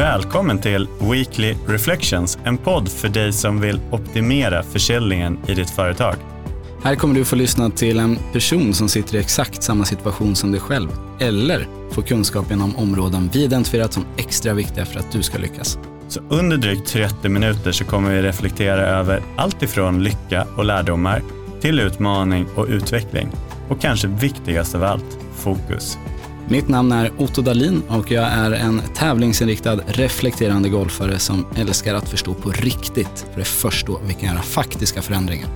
Välkommen till Weekly Reflections, en podd för dig som vill optimera försäljningen i ditt företag. Här kommer du få lyssna till en person som sitter i exakt samma situation som dig själv eller få kunskap inom områden vi identifierat som extra viktiga för att du ska lyckas. Så under drygt 30 minuter så kommer vi reflektera över allt ifrån lycka och lärdomar till utmaning och utveckling. Och kanske viktigast av allt, fokus. Mitt namn är Otto Dalin och jag är en tävlingsinriktad reflekterande golfare som älskar att förstå på riktigt, för det är först då vi kan göra faktiska förändringar.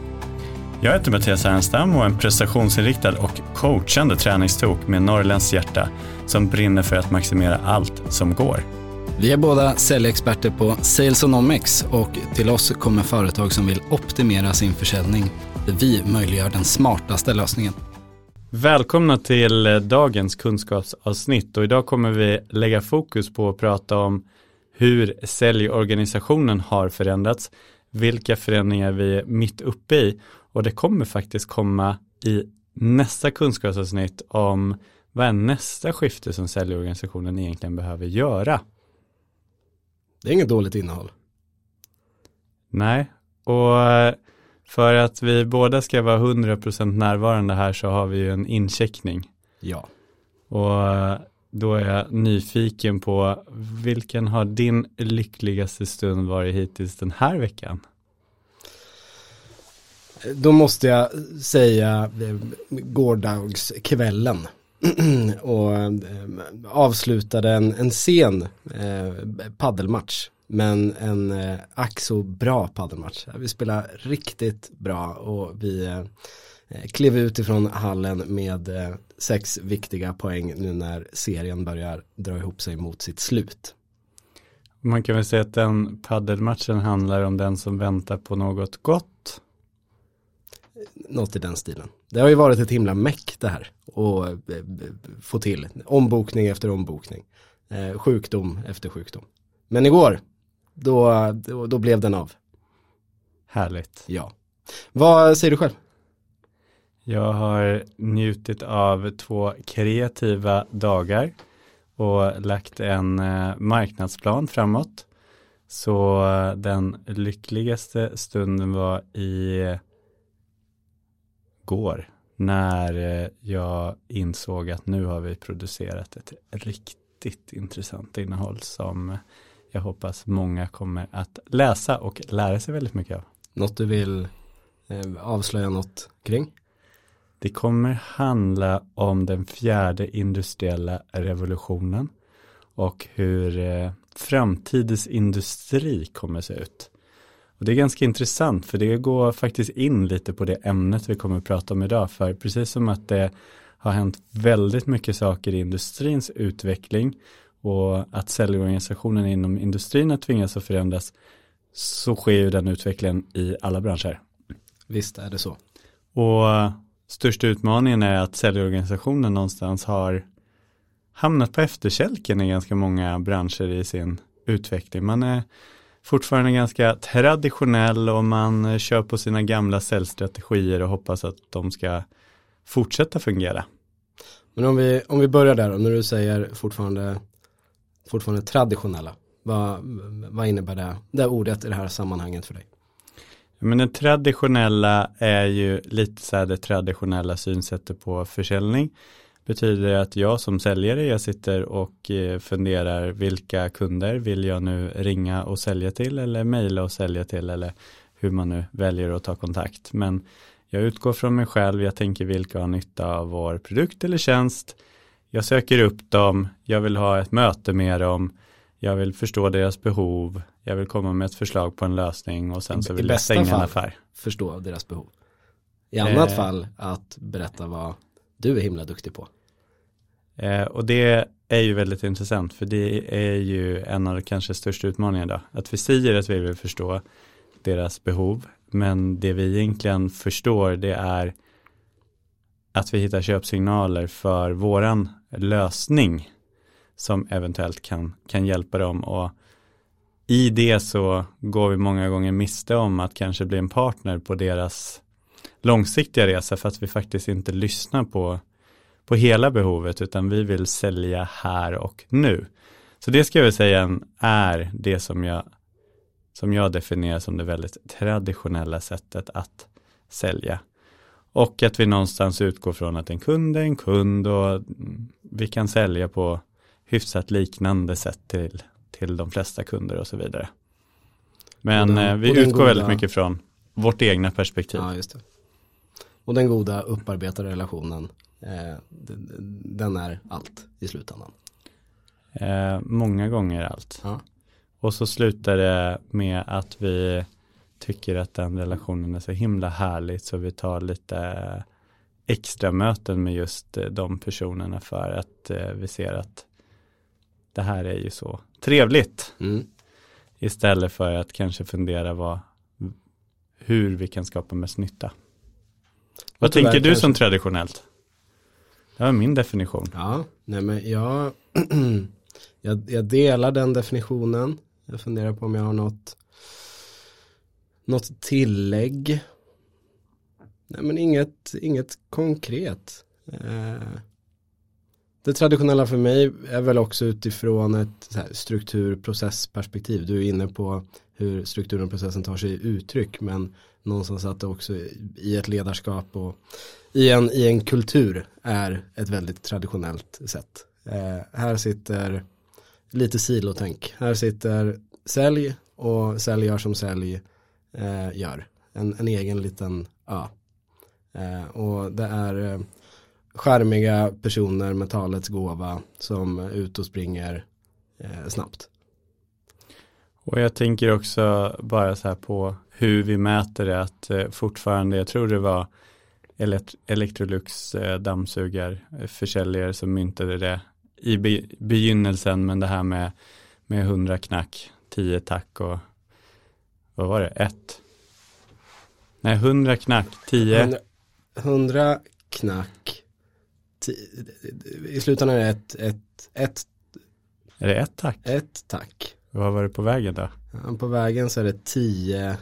Jag heter Mattias Ernstam och är en prestationsinriktad och coachande träningstok med norrländskt hjärta som brinner för att maximera allt som går. Vi är båda säljexperter på Salesonomics och till oss kommer företag som vill optimera sin försäljning där vi möjliggör den smartaste lösningen. Välkomna till eh, dagens kunskapsavsnitt och idag kommer vi lägga fokus på att prata om hur säljorganisationen har förändrats, vilka förändringar vi är mitt uppe i och det kommer faktiskt komma i nästa kunskapsavsnitt om vad är nästa skifte som säljorganisationen egentligen behöver göra. Det är inget dåligt innehåll. Nej, och eh, för att vi båda ska vara 100% närvarande här så har vi ju en incheckning. Ja. Och eh, då är jag nyfiken på vilken har din lyckligaste stund varit hittills den här veckan? Då måste jag säga eh, gårdagskvällen och eh, avslutade en, en sen eh, paddelmatch men en eh, ack så bra paddelmatch. Vi spelade riktigt bra och vi eh, klev ut ifrån hallen med eh, sex viktiga poäng nu när serien börjar dra ihop sig mot sitt slut. Man kan väl säga att den paddelmatchen handlar om den som väntar på något gott. Något i den stilen. Det har ju varit ett himla meck det här och eh, få till ombokning efter ombokning. Eh, sjukdom efter sjukdom. Men igår då, då, då blev den av. Härligt. Ja. Vad säger du själv? Jag har njutit av två kreativa dagar och lagt en eh, marknadsplan framåt. Så eh, den lyckligaste stunden var i går när eh, jag insåg att nu har vi producerat ett riktigt intressant innehåll som jag hoppas många kommer att läsa och lära sig väldigt mycket av. Något du vill eh, avslöja något kring? Det kommer handla om den fjärde industriella revolutionen och hur eh, framtidens industri kommer se ut. Och det är ganska intressant för det går faktiskt in lite på det ämnet vi kommer att prata om idag. För precis som att det har hänt väldigt mycket saker i industrins utveckling och att säljorganisationen inom industrin har tvingats att förändras så sker ju den utvecklingen i alla branscher. Visst är det så. Och största utmaningen är att säljorganisationen någonstans har hamnat på efterkälken i ganska många branscher i sin utveckling. Man är fortfarande ganska traditionell och man kör på sina gamla säljstrategier och hoppas att de ska fortsätta fungera. Men om vi, om vi börjar där och när du säger fortfarande fortfarande traditionella. Vad, vad innebär det, det ordet i det här sammanhanget för dig? Men det traditionella är ju lite så här det traditionella synsättet på försäljning. Betyder att jag som säljare, jag sitter och eh, funderar vilka kunder vill jag nu ringa och sälja till eller mejla och sälja till eller hur man nu väljer att ta kontakt. Men jag utgår från mig själv, jag tänker vilka har nytta av vår produkt eller tjänst jag söker upp dem, jag vill ha ett möte med dem, jag vill förstå deras behov, jag vill komma med ett förslag på en lösning och sen så vill jag stänga en affär. förstå deras behov. I annat eh, fall att berätta vad du är himla duktig på. Eh, och det är ju väldigt intressant för det är ju en av de kanske största utmaningarna då. Att vi säger att vi vill förstå deras behov men det vi egentligen förstår det är att vi hittar köpsignaler för våran lösning som eventuellt kan, kan hjälpa dem och i det så går vi många gånger miste om att kanske bli en partner på deras långsiktiga resa för att vi faktiskt inte lyssnar på, på hela behovet utan vi vill sälja här och nu. Så det ska jag väl säga är det som jag, som jag definierar som det väldigt traditionella sättet att sälja. Och att vi någonstans utgår från att en kund är en kund och vi kan sälja på hyfsat liknande sätt till, till de flesta kunder och så vidare. Men den, eh, vi utgår goda... väldigt mycket från vårt egna perspektiv. Ja, just det. Och den goda upparbetade relationen, eh, den är allt i slutändan. Eh, många gånger allt. Ja. Och så slutar det med att vi tycker att den relationen är så himla härlig så vi tar lite extra möten med just eh, de personerna för att eh, vi ser att det här är ju så trevligt. Mm. Istället för att kanske fundera vad, hur vi kan skapa mest nytta. Vad tänker du kanske... som traditionellt? Det var min definition. Ja, nej men jag, jag, jag delar den definitionen. Jag funderar på om jag har något något tillägg? Nej men inget, inget konkret. Eh, det traditionella för mig är väl också utifrån ett strukturprocessperspektiv. Du är inne på hur strukturen och processen tar sig uttryck men någonstans att det också i ett ledarskap och i en, i en kultur är ett väldigt traditionellt sätt. Eh, här sitter lite silotänk. Här sitter sälj och sälj gör som sälj eh, gör. En, en egen liten ö. Ja och det är eh, skärmiga personer med talets gåva som är ute och springer eh, snabbt. Och jag tänker också bara så här på hur vi mäter det att eh, fortfarande, jag tror det var Electrolux eh, dammsugarförsäljare som myntade det i be begynnelsen men det här med, med 100 knack, 10 tack och vad var det, ett? Nej, hundra knack, tio. Hundra knack, i slutändan är det ett, ett, ett. Är det ett tack? Ett tack. Vad var det på vägen då? Ja, på vägen så är det tio.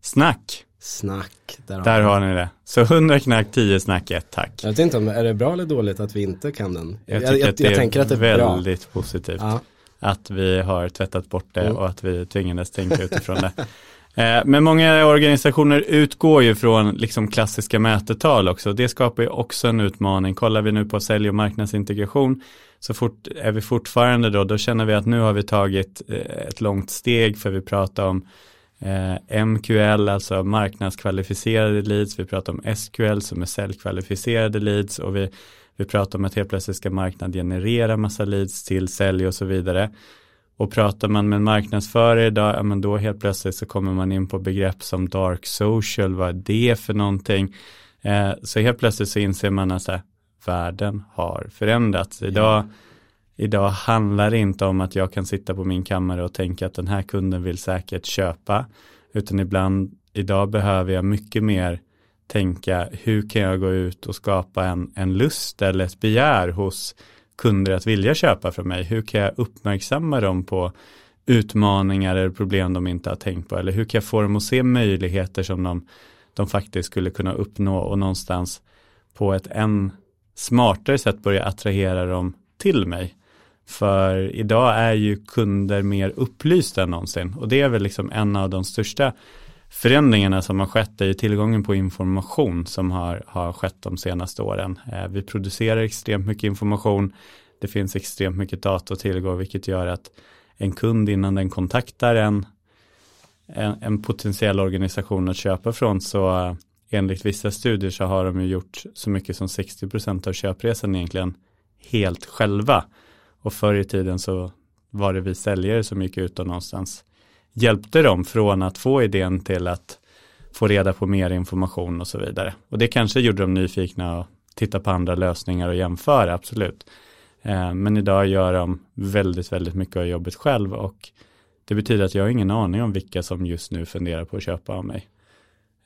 Snack. Snack. Där, där har, ni det. Så hundra knack, tio snack, ett tack. Jag vet inte om, är det bra eller dåligt att vi inte kan den? Jag jag, jag, jag är tänker att det är väldigt bra. positivt. Ja att vi har tvättat bort det mm. och att vi tvingades tänka utifrån det. Eh, men många organisationer utgår ju från liksom klassiska mätetal också. Det skapar ju också en utmaning. Kollar vi nu på sälj och marknadsintegration så fort är vi fortfarande då, då känner vi att nu har vi tagit eh, ett långt steg för vi pratar om eh, MQL, alltså marknadskvalificerade leads, vi pratar om SQL som är säljkvalificerade leads och vi vi pratar om att helt plötsligt ska marknaden generera massa leads till sälj och så vidare. Och pratar man med marknadsförare idag, ja men då helt plötsligt så kommer man in på begrepp som dark social, vad är det för någonting? Eh, så helt plötsligt så inser man att här, världen har förändrats. Idag, mm. idag handlar det inte om att jag kan sitta på min kammare och tänka att den här kunden vill säkert köpa, utan ibland, idag behöver jag mycket mer tänka hur kan jag gå ut och skapa en, en lust eller ett begär hos kunder att vilja köpa från mig? Hur kan jag uppmärksamma dem på utmaningar eller problem de inte har tänkt på? Eller hur kan jag få dem att se möjligheter som de, de faktiskt skulle kunna uppnå och någonstans på ett än smartare sätt börja attrahera dem till mig? För idag är ju kunder mer upplysta än någonsin och det är väl liksom en av de största förändringarna som har skett är ju tillgången på information som har, har skett de senaste åren. Eh, vi producerar extremt mycket information. Det finns extremt mycket data att tillgå vilket gör att en kund innan den kontaktar en, en, en potentiell organisation att köpa från så eh, enligt vissa studier så har de ju gjort så mycket som 60% av köpresan egentligen helt själva. Och förr i tiden så var det vi säljare som gick ut och någonstans hjälpte dem från att få idén till att få reda på mer information och så vidare. Och det kanske gjorde dem nyfikna och titta på andra lösningar och jämföra, absolut. Eh, men idag gör de väldigt, väldigt mycket av jobbet själv och det betyder att jag har ingen aning om vilka som just nu funderar på att köpa av mig.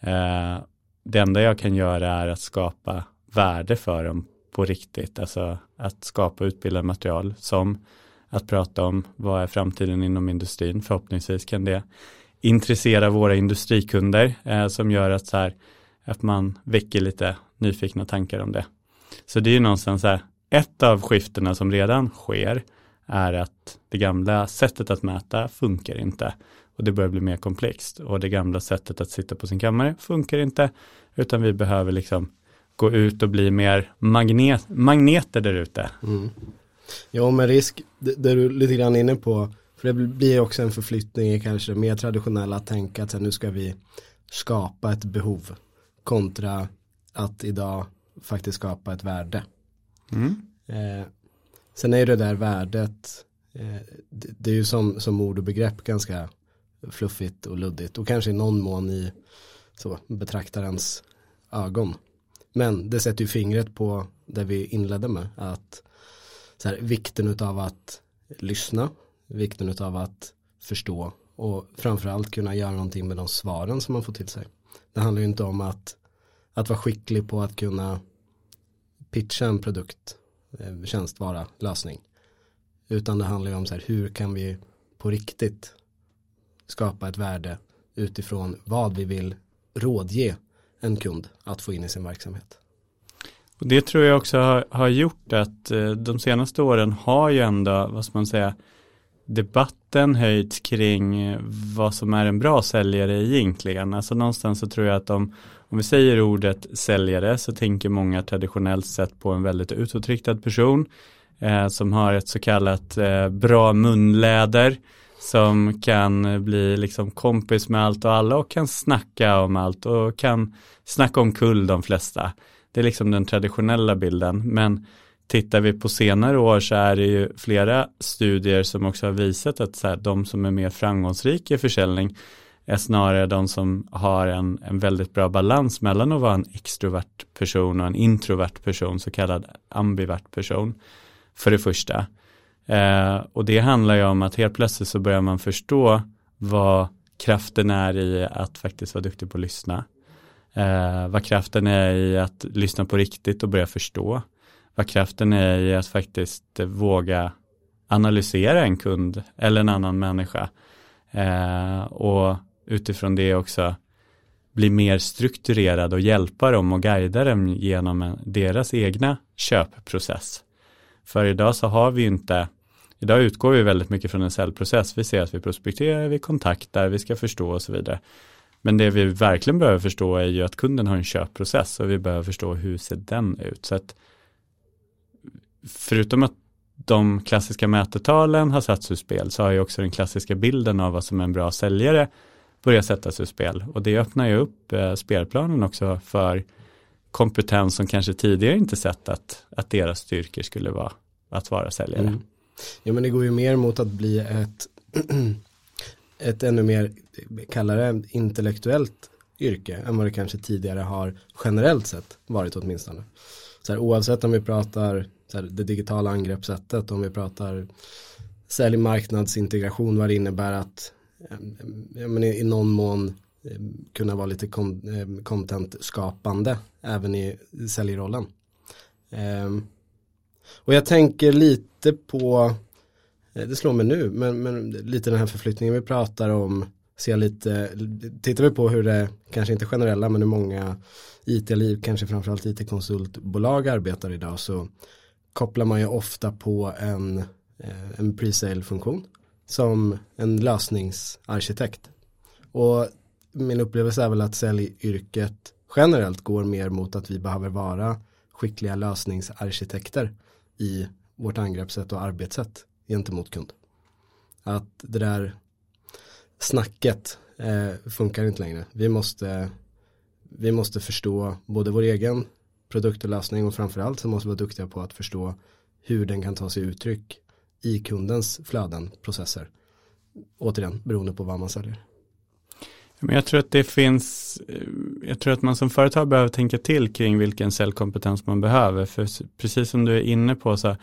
Eh, det enda jag kan göra är att skapa värde för dem på riktigt, alltså att skapa utbildad material som att prata om vad är framtiden inom industrin. Förhoppningsvis kan det intressera våra industrikunder eh, som gör att, så här, att man väcker lite nyfikna tankar om det. Så det är ju någonstans så här, ett av skiftena som redan sker är att det gamla sättet att mäta funkar inte och det börjar bli mer komplext och det gamla sättet att sitta på sin kammare funkar inte utan vi behöver liksom gå ut och bli mer magnet, magneter där ute. Mm. Ja, med risk, det, det du lite grann inne på, för det blir också en förflyttning i kanske mer traditionella att tänka att nu ska vi skapa ett behov kontra att idag faktiskt skapa ett värde. Mm. Eh, sen är det där värdet, eh, det, det, är ju som, som ord och begrepp ganska fluffigt och luddigt och kanske i någon mån i så, betraktarens ögon. Men det sätter ju fingret på det vi inledde med, att så här, vikten av att lyssna, vikten av att förstå och framförallt kunna göra någonting med de svaren som man får till sig. Det handlar ju inte om att, att vara skicklig på att kunna pitcha en produkt, eh, tjänst, vara, lösning. Utan det handlar ju om så här, hur kan vi på riktigt skapa ett värde utifrån vad vi vill rådge en kund att få in i sin verksamhet. Och det tror jag också har, har gjort att eh, de senaste åren har ju ändå, vad ska man säga, debatten höjts kring eh, vad som är en bra säljare egentligen. Alltså någonstans så tror jag att om, om vi säger ordet säljare så tänker många traditionellt sett på en väldigt utåtriktad person eh, som har ett så kallat eh, bra munläder som kan bli liksom kompis med allt och alla och kan snacka om allt och kan snacka om kull de flesta. Det är liksom den traditionella bilden, men tittar vi på senare år så är det ju flera studier som också har visat att så här, de som är mer framgångsrika i försäljning är snarare de som har en, en väldigt bra balans mellan att vara en extrovert person och en introvert person, så kallad ambivert person, för det första. Eh, och det handlar ju om att helt plötsligt så börjar man förstå vad kraften är i att faktiskt vara duktig på att lyssna. Eh, vad kraften är i att lyssna på riktigt och börja förstå. Vad kraften är i att faktiskt våga analysera en kund eller en annan människa. Eh, och utifrån det också bli mer strukturerad och hjälpa dem och guida dem genom deras egna köpprocess. För idag så har vi inte, idag utgår vi väldigt mycket från en säljprocess. Vi ser att vi prospekterar, vi kontaktar, vi ska förstå och så vidare. Men det vi verkligen behöver förstå är ju att kunden har en köpprocess och vi behöver förstå hur ser den ut. Så att förutom att de klassiska mätetalen har satts ur spel så har ju också den klassiska bilden av vad som är en bra säljare börjat sättas ur spel och det öppnar ju upp eh, spelplanen också för kompetens som kanske tidigare inte sett att, att deras styrkor skulle vara att vara säljare. Mm. Ja men det går ju mer mot att bli ett, ett ännu mer, kallare intellektuellt yrke än vad det kanske tidigare har generellt sett varit åtminstone. Så här, oavsett om vi pratar så här, det digitala angreppssättet, om vi pratar sälj marknadsintegration, vad det innebär att ja, men i, i någon mån kunna vara lite content-skapande även i säljrollen. Um, och jag tänker lite på, Eh, det slår mig nu, men, men lite den här förflyttningen vi pratar om, ser lite, tittar vi på hur det, kanske inte generella, men hur många IT-liv, kanske framförallt IT-konsultbolag arbetar idag, så kopplar man ju ofta på en, eh, en pre-sale-funktion som en lösningsarkitekt. Och min upplevelse är väl att säljyrket generellt går mer mot att vi behöver vara skickliga lösningsarkitekter i vårt angreppssätt och arbetssätt gentemot kund. Att det där snacket eh, funkar inte längre. Vi måste, vi måste förstå både vår egen produkt och lösning och framförallt så måste vi vara duktiga på att förstå hur den kan ta sig uttryck i kundens flöden, processer. Återigen, beroende på vad man säljer. Men jag tror att det finns, eh, jag tror att man som företag behöver tänka till kring vilken säljkompetens man behöver. För precis som du är inne på så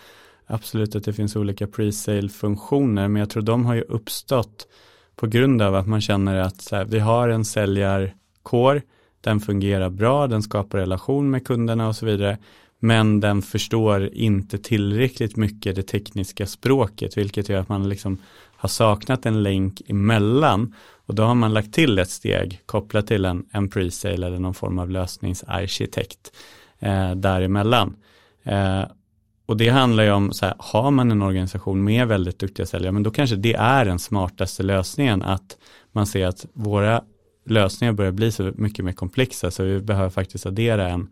absolut att det finns olika pre-sale funktioner, men jag tror de har ju uppstått på grund av att man känner att så här, vi har en säljarkår, den fungerar bra, den skapar relation med kunderna och så vidare, men den förstår inte tillräckligt mycket det tekniska språket, vilket gör att man liksom har saknat en länk emellan och då har man lagt till ett steg kopplat till en, en pre-sale eller någon form av lösningsarkitekt eh, däremellan. Eh, och det handlar ju om, så här, har man en organisation med väldigt duktiga säljare, men då kanske det är den smartaste lösningen att man ser att våra lösningar börjar bli så mycket mer komplexa så vi behöver faktiskt addera en,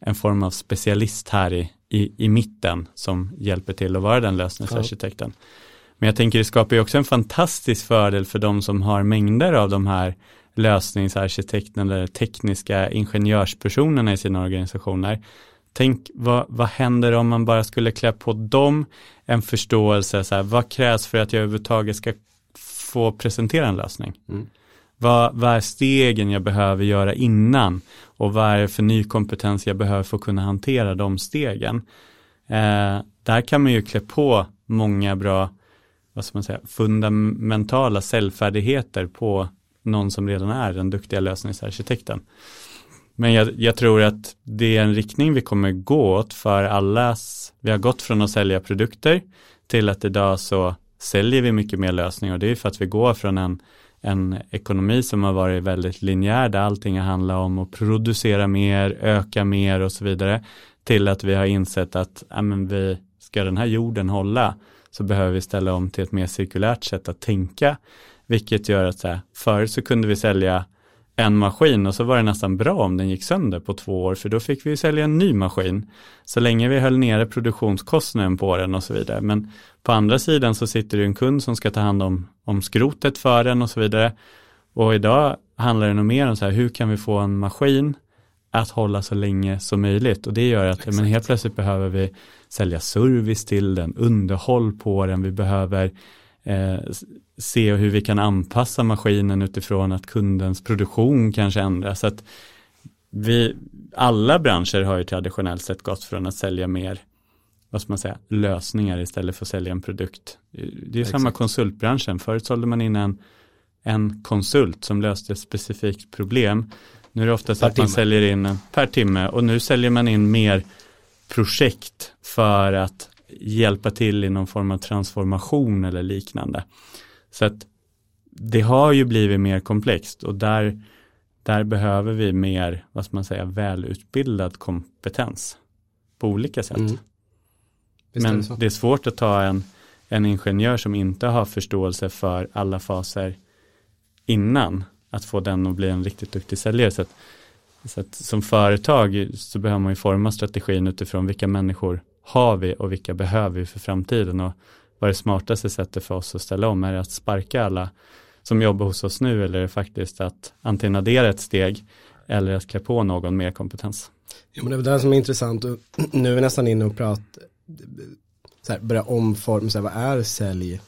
en form av specialist här i, i, i mitten som hjälper till att vara den lösningsarkitekten. Ja. Men jag tänker det skapar ju också en fantastisk fördel för de som har mängder av de här lösningsarkitekterna eller tekniska ingenjörspersonerna i sina organisationer. Tänk vad, vad händer om man bara skulle klä på dem en förståelse, så här, vad krävs för att jag överhuvudtaget ska få presentera en lösning? Mm. Vad, vad är stegen jag behöver göra innan och vad är det för ny kompetens jag behöver för att kunna hantera de stegen? Eh, där kan man ju klä på många bra vad ska man säga, fundamentala säljfärdigheter på någon som redan är den duktiga lösningsarkitekten. Men jag, jag, tror att det är en riktning vi kommer gå åt för allas, vi har gått från att sälja produkter till att idag så säljer vi mycket mer lösningar. Och det är för att vi går från en, en ekonomi som har varit väldigt linjär där allting har handlat om att producera mer, öka mer och så vidare till att vi har insett att ja, men vi, ska den här jorden hålla så behöver vi ställa om till ett mer cirkulärt sätt att tänka. Vilket gör att så här, förr så kunde vi sälja en maskin och så var det nästan bra om den gick sönder på två år för då fick vi sälja en ny maskin. Så länge vi höll nere produktionskostnaden på den och så vidare. Men på andra sidan så sitter det en kund som ska ta hand om, om skrotet för den och så vidare. Och idag handlar det nog mer om så här, hur kan vi få en maskin att hålla så länge som möjligt och det gör att men helt plötsligt behöver vi sälja service till den, underhåll på den, vi behöver eh, se hur vi kan anpassa maskinen utifrån att kundens produktion kanske ändras. Så att vi, alla branscher har ju traditionellt sett gått från att sälja mer vad ska man säga, lösningar istället för att sälja en produkt. Det är Exakt. samma konsultbranschen. Förut sålde man in en, en konsult som löste ett specifikt problem. Nu är det ofta så att man säljer in per timme och nu säljer man in mer projekt för att hjälpa till i någon form av transformation eller liknande. Så att det har ju blivit mer komplext och där, där behöver vi mer, vad ska man säga, välutbildad kompetens på olika sätt. Mm. Men det, är svårt att ta en, en ingenjör som inte har förståelse för alla faser innan att få den att bli en riktigt duktig säljare. Så att, så att som företag så behöver man ju forma strategin utifrån vilka människor har vi och vilka behöver vi för framtiden och vad är det smartaste sättet för oss att ställa om? Är det att sparka alla som jobbar hos oss nu eller är det faktiskt att antingen addera ett steg eller att klä på någon mer kompetens? Ja, men det är det som är intressant och nu är vi nästan inne och pratar, så här, börja omforma, så här, vad är sälj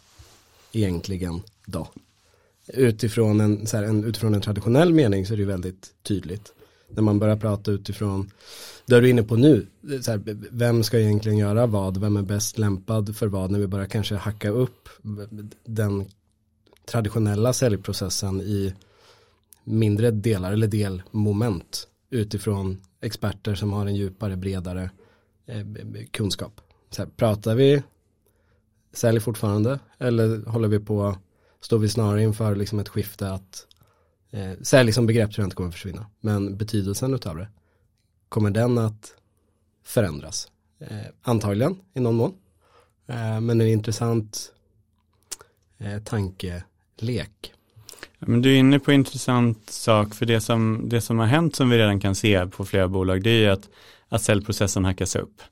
egentligen då? Utifrån en, så här, en, utifrån en traditionell mening så är det väldigt tydligt. När man börjar prata utifrån det är du inne på nu, här, vem ska egentligen göra vad, vem är bäst lämpad för vad? När vi börjar kanske hacka upp den traditionella säljprocessen i mindre delar eller delmoment utifrån experter som har en djupare, bredare eh, kunskap. Så här, pratar vi sälj fortfarande eller håller vi på, står vi snarare inför liksom ett skifte att eh, sälj som begrepp tror jag inte kommer försvinna, men betydelsen utav det kommer den att förändras. Eh, antagligen i någon mån. Eh, men en intressant eh, tankelek. Men du är inne på en intressant sak för det som, det som har hänt som vi redan kan se på flera bolag det är ju att, att säljprocessen hackas upp.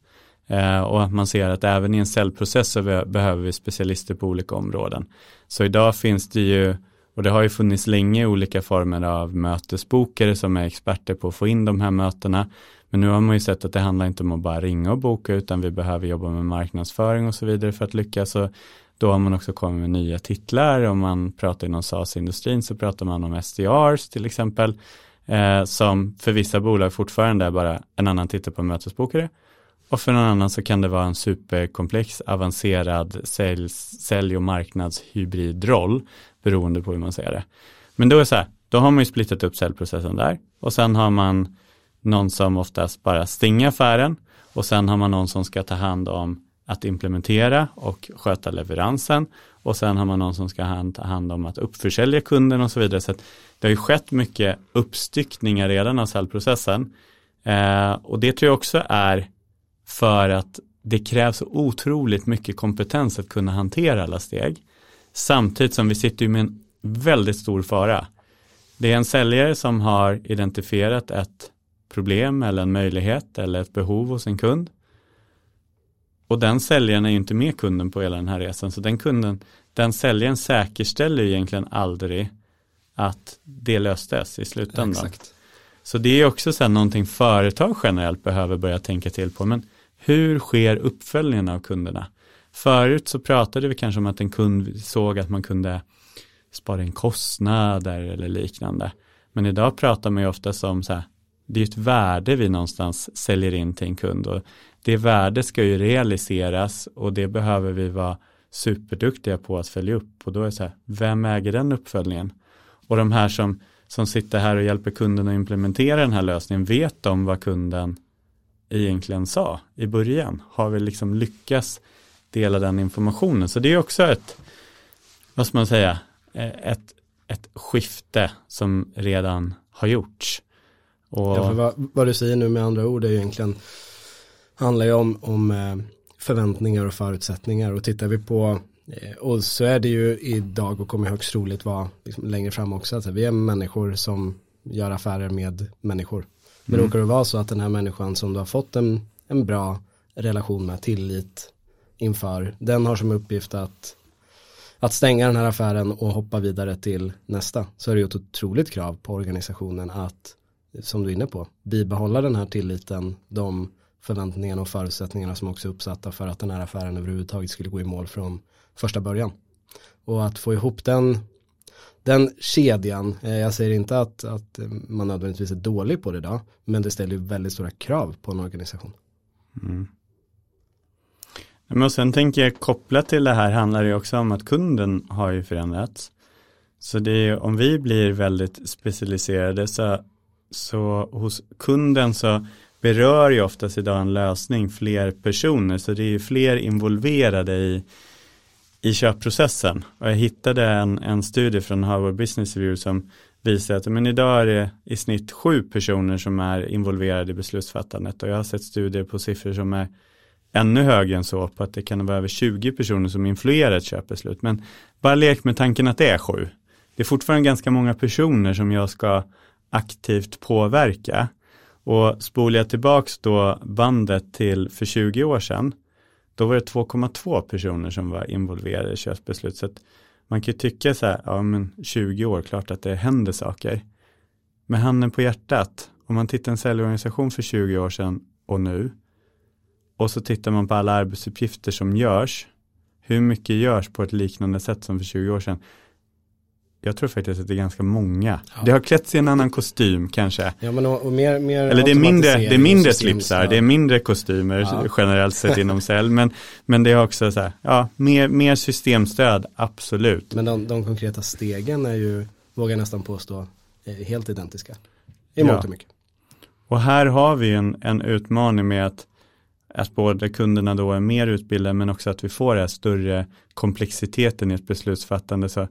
Eh, och att man ser att även i en säljprocess så behöver vi specialister på olika områden. Så idag finns det ju och det har ju funnits länge olika former av mötesbokare som är experter på att få in de här mötena. Men nu har man ju sett att det handlar inte om att bara ringa och boka utan vi behöver jobba med marknadsföring och så vidare för att lyckas. Och då har man också kommit med nya titlar. Om man pratar inom SaaS-industrin så pratar man om SDRs till exempel. Eh, som för vissa bolag fortfarande är bara en annan titel på mötesbokare. Och för någon annan så kan det vara en superkomplex avancerad sälj och marknadshybridroll beroende på hur man ser det. Men då är det så här, då har man ju splittat upp säljprocessen där och sen har man någon som oftast bara stänger affären och sen har man någon som ska ta hand om att implementera och sköta leveransen och sen har man någon som ska ta hand om att uppförsälja kunden och så vidare. Så det har ju skett mycket uppstyckningar redan av säljprocessen eh, och det tror jag också är för att det krävs otroligt mycket kompetens att kunna hantera alla steg. Samtidigt som vi sitter med en väldigt stor fara. Det är en säljare som har identifierat ett problem eller en möjlighet eller ett behov hos en kund. Och den säljaren är ju inte med kunden på hela den här resan. Så den kunden, den säljaren säkerställer egentligen aldrig att det löstes i slutändan. Ja, så det är också så här någonting företag generellt behöver börja tänka till på. Men hur sker uppföljningen av kunderna? Förut så pratade vi kanske om att en kund såg att man kunde spara in kostnader eller liknande. Men idag pratar man ju ofta som så här, det är ett värde vi någonstans säljer in till en kund och det värdet ska ju realiseras och det behöver vi vara superduktiga på att följa upp och då är det så här, vem äger den uppföljningen? Och de här som, som sitter här och hjälper kunden att implementera den här lösningen, vet de vad kunden egentligen sa i början? Har vi liksom lyckats dela den informationen? Så det är också ett, vad ska man säga, ett, ett skifte som redan har gjorts. Och... Ja, vad, vad, du säger nu med andra ord är egentligen handlar ju om, om eh, förväntningar och förutsättningar och tittar vi på eh, och så är det ju idag och kommer högst troligt vara liksom längre fram också. Alltså vi är människor som gör affärer med människor. Men mm. råkar det vara så att den här människan som du har fått en, en bra relation med, tillit inför, den har som uppgift att, att stänga den här affären och hoppa vidare till nästa. Så är det ju ett otroligt krav på organisationen att, som du är inne på, bibehålla den här tilliten, de förväntningarna och förutsättningarna som också är uppsatta för att den här affären överhuvudtaget skulle gå i mål från första början. Och att få ihop den, den kedjan, eh, jag säger inte att, att eh, man nödvändigtvis är dålig på det idag, men det ställer ju väldigt stora krav på en organisation. Mm. Men sen tänker jag kopplat till det här handlar det också om att kunden har ju förändrats. Så det är om vi blir väldigt specialiserade så, så hos kunden så berör ju oftast idag en lösning fler personer så det är ju fler involverade i, i köpprocessen. Och jag hittade en, en studie från Harvard Business Review som visar att men idag är det i snitt sju personer som är involverade i beslutsfattandet och jag har sett studier på siffror som är ännu högre än så på att det kan vara över 20 personer som influerar ett köpbeslut. Men bara lek med tanken att det är sju. Det är fortfarande ganska många personer som jag ska aktivt påverka. Och spolar jag tillbaks då bandet till för 20 år sedan, då var det 2,2 personer som var involverade i köpbeslut. Så att man kan ju tycka så här, ja men 20 år, klart att det händer saker. Med handen på hjärtat, om man tittar en säljorganisation för 20 år sedan och nu, och så tittar man på alla arbetsuppgifter som görs, hur mycket görs på ett liknande sätt som för 20 år sedan? Jag tror faktiskt att det är ganska många. Ja. Det har klätt sig i en annan kostym kanske. Ja, men och, och mer, mer Eller det är mindre, det är mindre slipsar, ja. det är mindre kostymer ja. generellt sett inom cell. Men, men det är också så här, ja, mer, mer systemstöd, absolut. Men de, de konkreta stegen är ju, vågar jag nästan påstå, helt identiska. I mångt och mycket. Och här har vi en, en utmaning med att, att både kunderna då är mer utbildade men också att vi får det här större komplexiteten i ett beslutsfattande. Så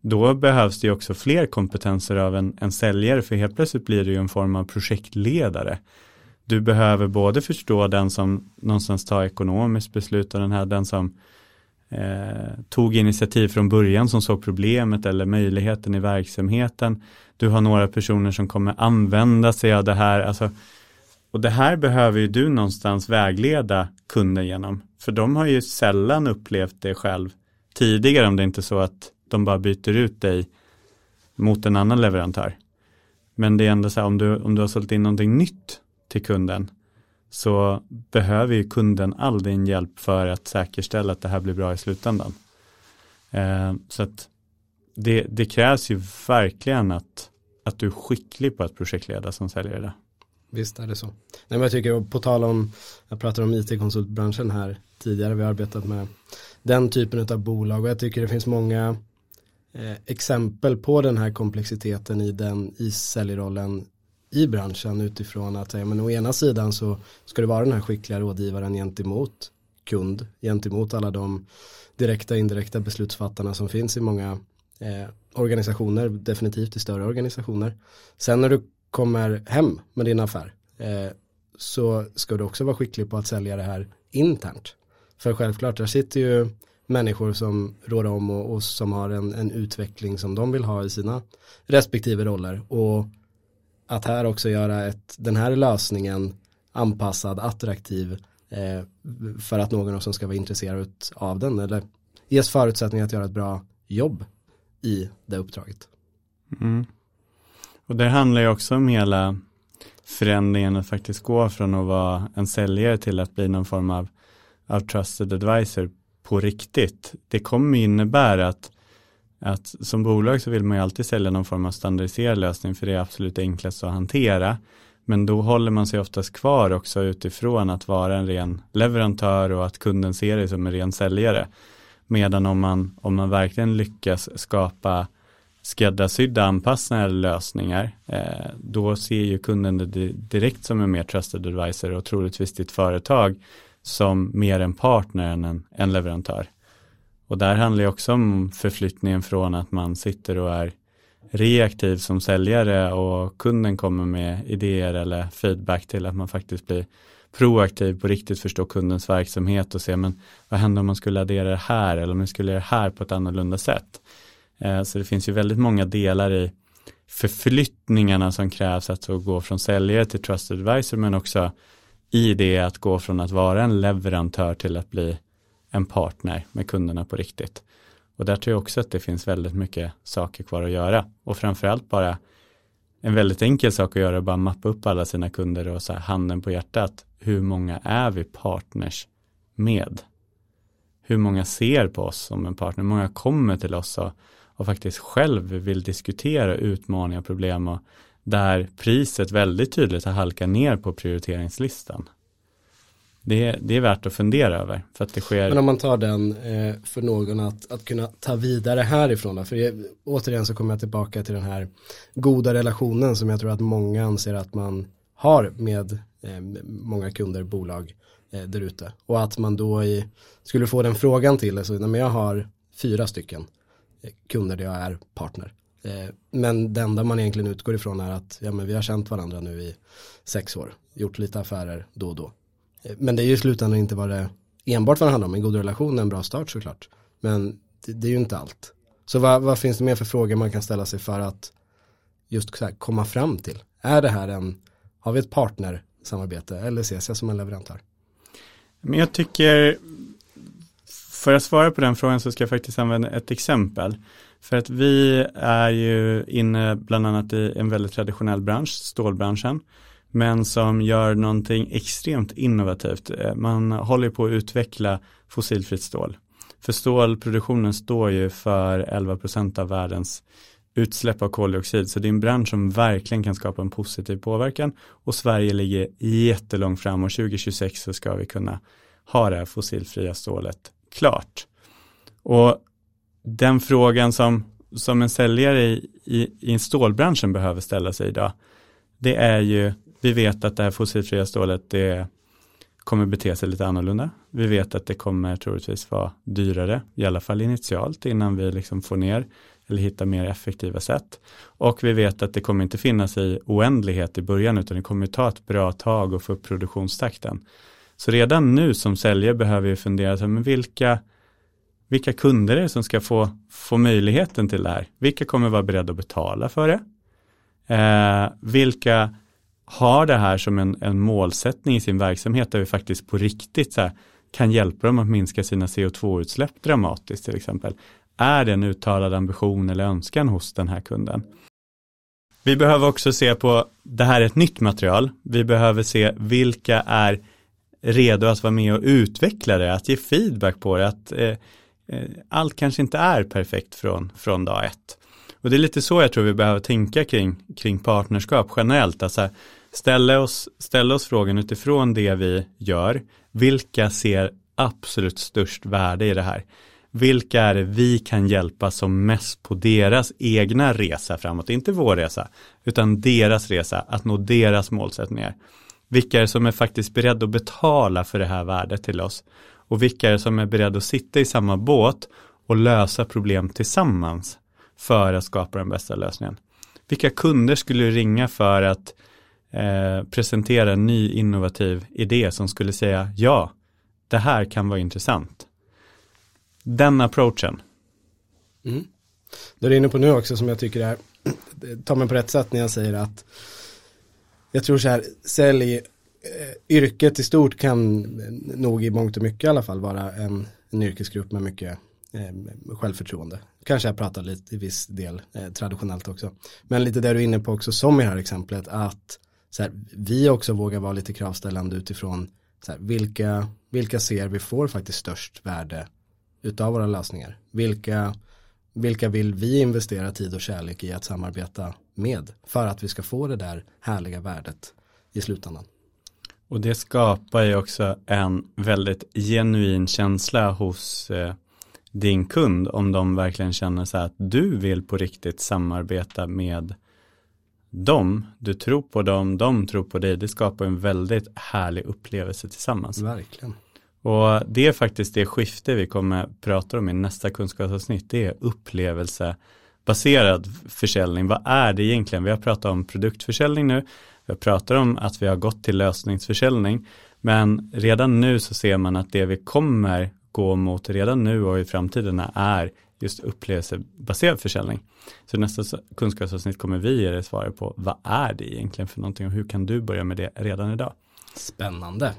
då behövs det ju också fler kompetenser av en, en säljare för helt plötsligt blir det ju en form av projektledare. Du behöver både förstå den som någonstans tar ekonomiskt beslut och den här den som eh, tog initiativ från början som såg problemet eller möjligheten i verksamheten. Du har några personer som kommer använda sig av det här. Alltså, och det här behöver ju du någonstans vägleda kunden genom. För de har ju sällan upplevt det själv tidigare om det inte är så att de bara byter ut dig mot en annan leverantör. Men det är ändå så här, om du, om du har sålt in någonting nytt till kunden så behöver ju kunden all din hjälp för att säkerställa att det här blir bra i slutändan. Eh, så att det, det, krävs ju verkligen att, att du är skicklig på att projektleda som säljare. Visst är det så. Nej, men jag tycker, på tal om, jag pratade om it-konsultbranschen här tidigare, vi har arbetat med den typen av bolag och jag tycker det finns många eh, exempel på den här komplexiteten i den i säljrollen i branschen utifrån att ja, men å ena sidan så ska det vara den här skickliga rådgivaren gentemot kund, gentemot alla de direkta och indirekta beslutsfattarna som finns i många eh, organisationer, definitivt i större organisationer. Sen när du kommer hem med din affär eh, så ska du också vara skicklig på att sälja det här internt. För självklart, där sitter ju människor som rår om och, och som har en, en, utveckling som de vill ha i sina respektive roller. Och att här också göra ett, den här lösningen anpassad, attraktiv eh, för att någon som ska vara intresserad av den eller ges förutsättningar att göra ett bra jobb i det uppdraget. Mm. Och det handlar ju också om hela förändringen att faktiskt gå från att vara en säljare till att bli någon form av, av trusted advisor på riktigt. Det kommer innebära att, att som bolag så vill man ju alltid sälja någon form av standardiserad lösning för det är absolut enklast att hantera. Men då håller man sig oftast kvar också utifrån att vara en ren leverantör och att kunden ser dig som en ren säljare. Medan om man, om man verkligen lyckas skapa skräddarsydda anpassade lösningar, eh, då ser ju kunden det direkt som en mer trusted advisor och troligtvis ditt företag som mer en partner än en, en leverantör. Och där handlar det också om förflyttningen från att man sitter och är reaktiv som säljare och kunden kommer med idéer eller feedback till att man faktiskt blir proaktiv på riktigt förstå kundens verksamhet och se men vad händer om man skulle addera det här eller om man skulle göra det här på ett annorlunda sätt. Eh, så det finns ju väldigt många delar i förflyttningarna som krävs att gå från säljare till trusted advisor men också i det att gå från att vara en leverantör till att bli en partner med kunderna på riktigt. Och där tror jag också att det finns väldigt mycket saker kvar att göra och framförallt bara en väldigt enkel sak att göra är bara mappa upp alla sina kunder och så här handen på hjärtat. Hur många är vi partners med? Hur många ser på oss som en partner? Hur många kommer till oss och, och faktiskt själv vill diskutera utmaningar och problem och där priset väldigt tydligt har halkat ner på prioriteringslistan. Det är, det är värt att fundera över. För att det sker... Men om man tar den eh, för någon att, att kunna ta vidare härifrån då, för det, återigen så kommer jag tillbaka till den här goda relationen som jag tror att många anser att man har med eh, många kunder, bolag eh, där ute. Och att man då i, skulle få den frågan till, alltså, när jag har fyra stycken eh, kunder där jag är partner. Eh, men det enda man egentligen utgår ifrån är att ja, men vi har känt varandra nu i sex år, gjort lite affärer då och då. Eh, men det är ju i slutändan inte vad det enbart vad det handlar om, en god relation är en bra start såklart. Men det, det är ju inte allt. Så vad, vad, finns det mer för frågor man kan ställa sig för att just här, komma fram till? Är det här en, har vi ett partnersamarbete eller ses jag som en leverantör? Men jag tycker, för att svara på den frågan så ska jag faktiskt använda ett exempel. För att vi är ju inne bland annat i en väldigt traditionell bransch, stålbranschen, men som gör någonting extremt innovativt. Eh, man håller på att utveckla fossilfritt stål. För stålproduktionen står ju för 11% av världens utsläpp av koldioxid. Så det är en bransch som verkligen kan skapa en positiv påverkan och Sverige ligger jättelångt fram och 2026 så ska vi kunna ha det här fossilfria stålet klart. Och den frågan som, som en säljare i, i, i stålbranschen behöver ställa sig idag, det är ju, vi vet att det här fossilfria stålet, det kommer bete sig lite annorlunda. Vi vet att det kommer troligtvis vara dyrare, i alla fall initialt, innan vi liksom får ner eller hittar mer effektiva sätt. Och vi vet att det kommer inte finnas i oändlighet i början, utan det kommer ta ett bra tag att få upp produktionstakten. Så redan nu som säljare behöver vi fundera, men vilka vilka kunder är det som ska få, få möjligheten till det här? Vilka kommer vara beredda att betala för det? Eh, vilka har det här som en, en målsättning i sin verksamhet där vi faktiskt på riktigt här, kan hjälpa dem att minska sina CO2-utsläpp dramatiskt till exempel. Är det en uttalad ambition eller önskan hos den här kunden? Vi behöver också se på, det här är ett nytt material, vi behöver se vilka är redo att vara med och utveckla det, att ge feedback på det, att eh, Eh, Eh, allt kanske inte är perfekt från, från dag ett. Och det är lite så jag tror vi behöver tänka kring, kring partnerskap generellt. Alltså ställa oss, ställa oss frågan utifrån det vi gör. Vilka ser absolut störst värde i det här? Vilka är det vi kan hjälpa som mest på deras egna resa framåt? Inte vår resa, utan deras resa, att nå deras målsättningar. Vilka är det som är faktiskt beredda att betala för det här värdet till oss? Och vilka är det som är beredda att sitta i samma båt och lösa problem tillsammans för att skapa den bästa lösningen. Vilka kunder skulle du ringa för att eh, presentera en ny innovativ idé som skulle säga ja, det här kan vara intressant. Den approachen. Mm. Det är inne på nu också som jag tycker är, tar mig på rätt sätt när jag säger att jag tror så här, sälj, Eh, yrket i stort kan nog i mångt och mycket i alla fall vara en, en yrkesgrupp med mycket eh, självförtroende. Kanske jag pratar lite i viss del eh, traditionellt också. Men lite där du är inne på också som i det här exemplet att så här, vi också vågar vara lite kravställande utifrån så här, vilka, vilka ser vi får faktiskt störst värde utav våra lösningar. Vilka, vilka vill vi investera tid och kärlek i att samarbeta med för att vi ska få det där härliga värdet i slutändan. Och det skapar ju också en väldigt genuin känsla hos eh, din kund om de verkligen känner så här att du vill på riktigt samarbeta med dem, du tror på dem, de tror på dig, det skapar en väldigt härlig upplevelse tillsammans. Verkligen. Och det är faktiskt det skifte vi kommer prata om i nästa kunskapsavsnitt, det är upplevelsebaserad försäljning. Vad är det egentligen? Vi har pratat om produktförsäljning nu, vi har pratat om att vi har gått till lösningsförsäljning, men redan nu så ser man att det vi kommer gå mot redan nu och i framtiden är just upplevelsebaserad försäljning. Så nästa kunskapsavsnitt kommer vi ge dig svar på vad är det egentligen för någonting och hur kan du börja med det redan idag. Spännande.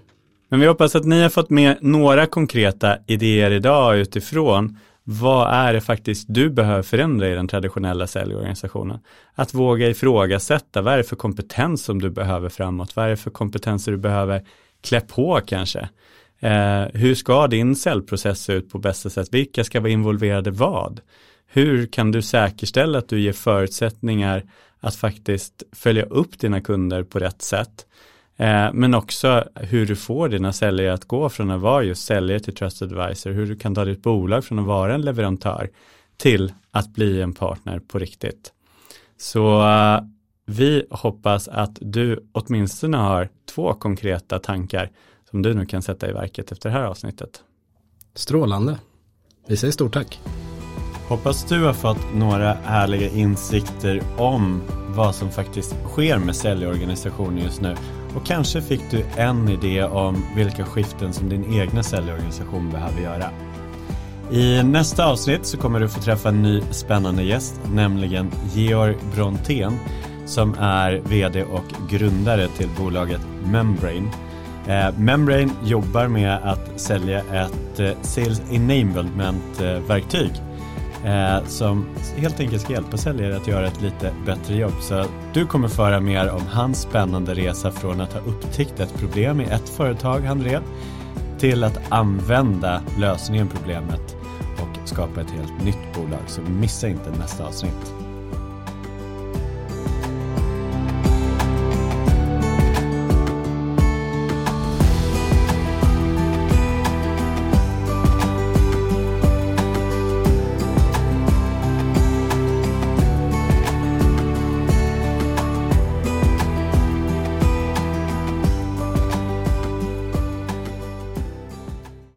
Men vi hoppas att ni har fått med några konkreta idéer idag utifrån vad är det faktiskt du behöver förändra i den traditionella säljorganisationen? Att våga ifrågasätta, vad är det för kompetens som du behöver framåt? Vad är det för kompetenser du behöver klä på kanske? Eh, hur ska din säljprocess se ut på bästa sätt? Vilka ska vara involverade vad? Hur kan du säkerställa att du ger förutsättningar att faktiskt följa upp dina kunder på rätt sätt? Eh, men också hur du får dina säljare att gå från att vara just säljare till trusted advisor, hur du kan ta ditt bolag från att vara en leverantör till att bli en partner på riktigt. Så uh, vi hoppas att du åtminstone har två konkreta tankar som du nu kan sätta i verket efter det här avsnittet. Strålande. Vi säger stort tack. Hoppas du har fått några härliga insikter om vad som faktiskt sker med säljorganisationen just nu. Och kanske fick du en idé om vilka skiften som din egna säljorganisation behöver göra. I nästa avsnitt så kommer du få träffa en ny spännande gäst, nämligen Georg Brontén som är vd och grundare till bolaget Membrane Eh, Membrane jobbar med att sälja ett eh, Sales Enablement-verktyg eh, eh, som helt enkelt ska hjälpa säljare att göra ett lite bättre jobb. Så du kommer föra mer om hans spännande resa från att ha upptäckt ett problem i ett företag han drev till att använda lösningen på problemet och skapa ett helt nytt bolag. Så missa inte nästa avsnitt.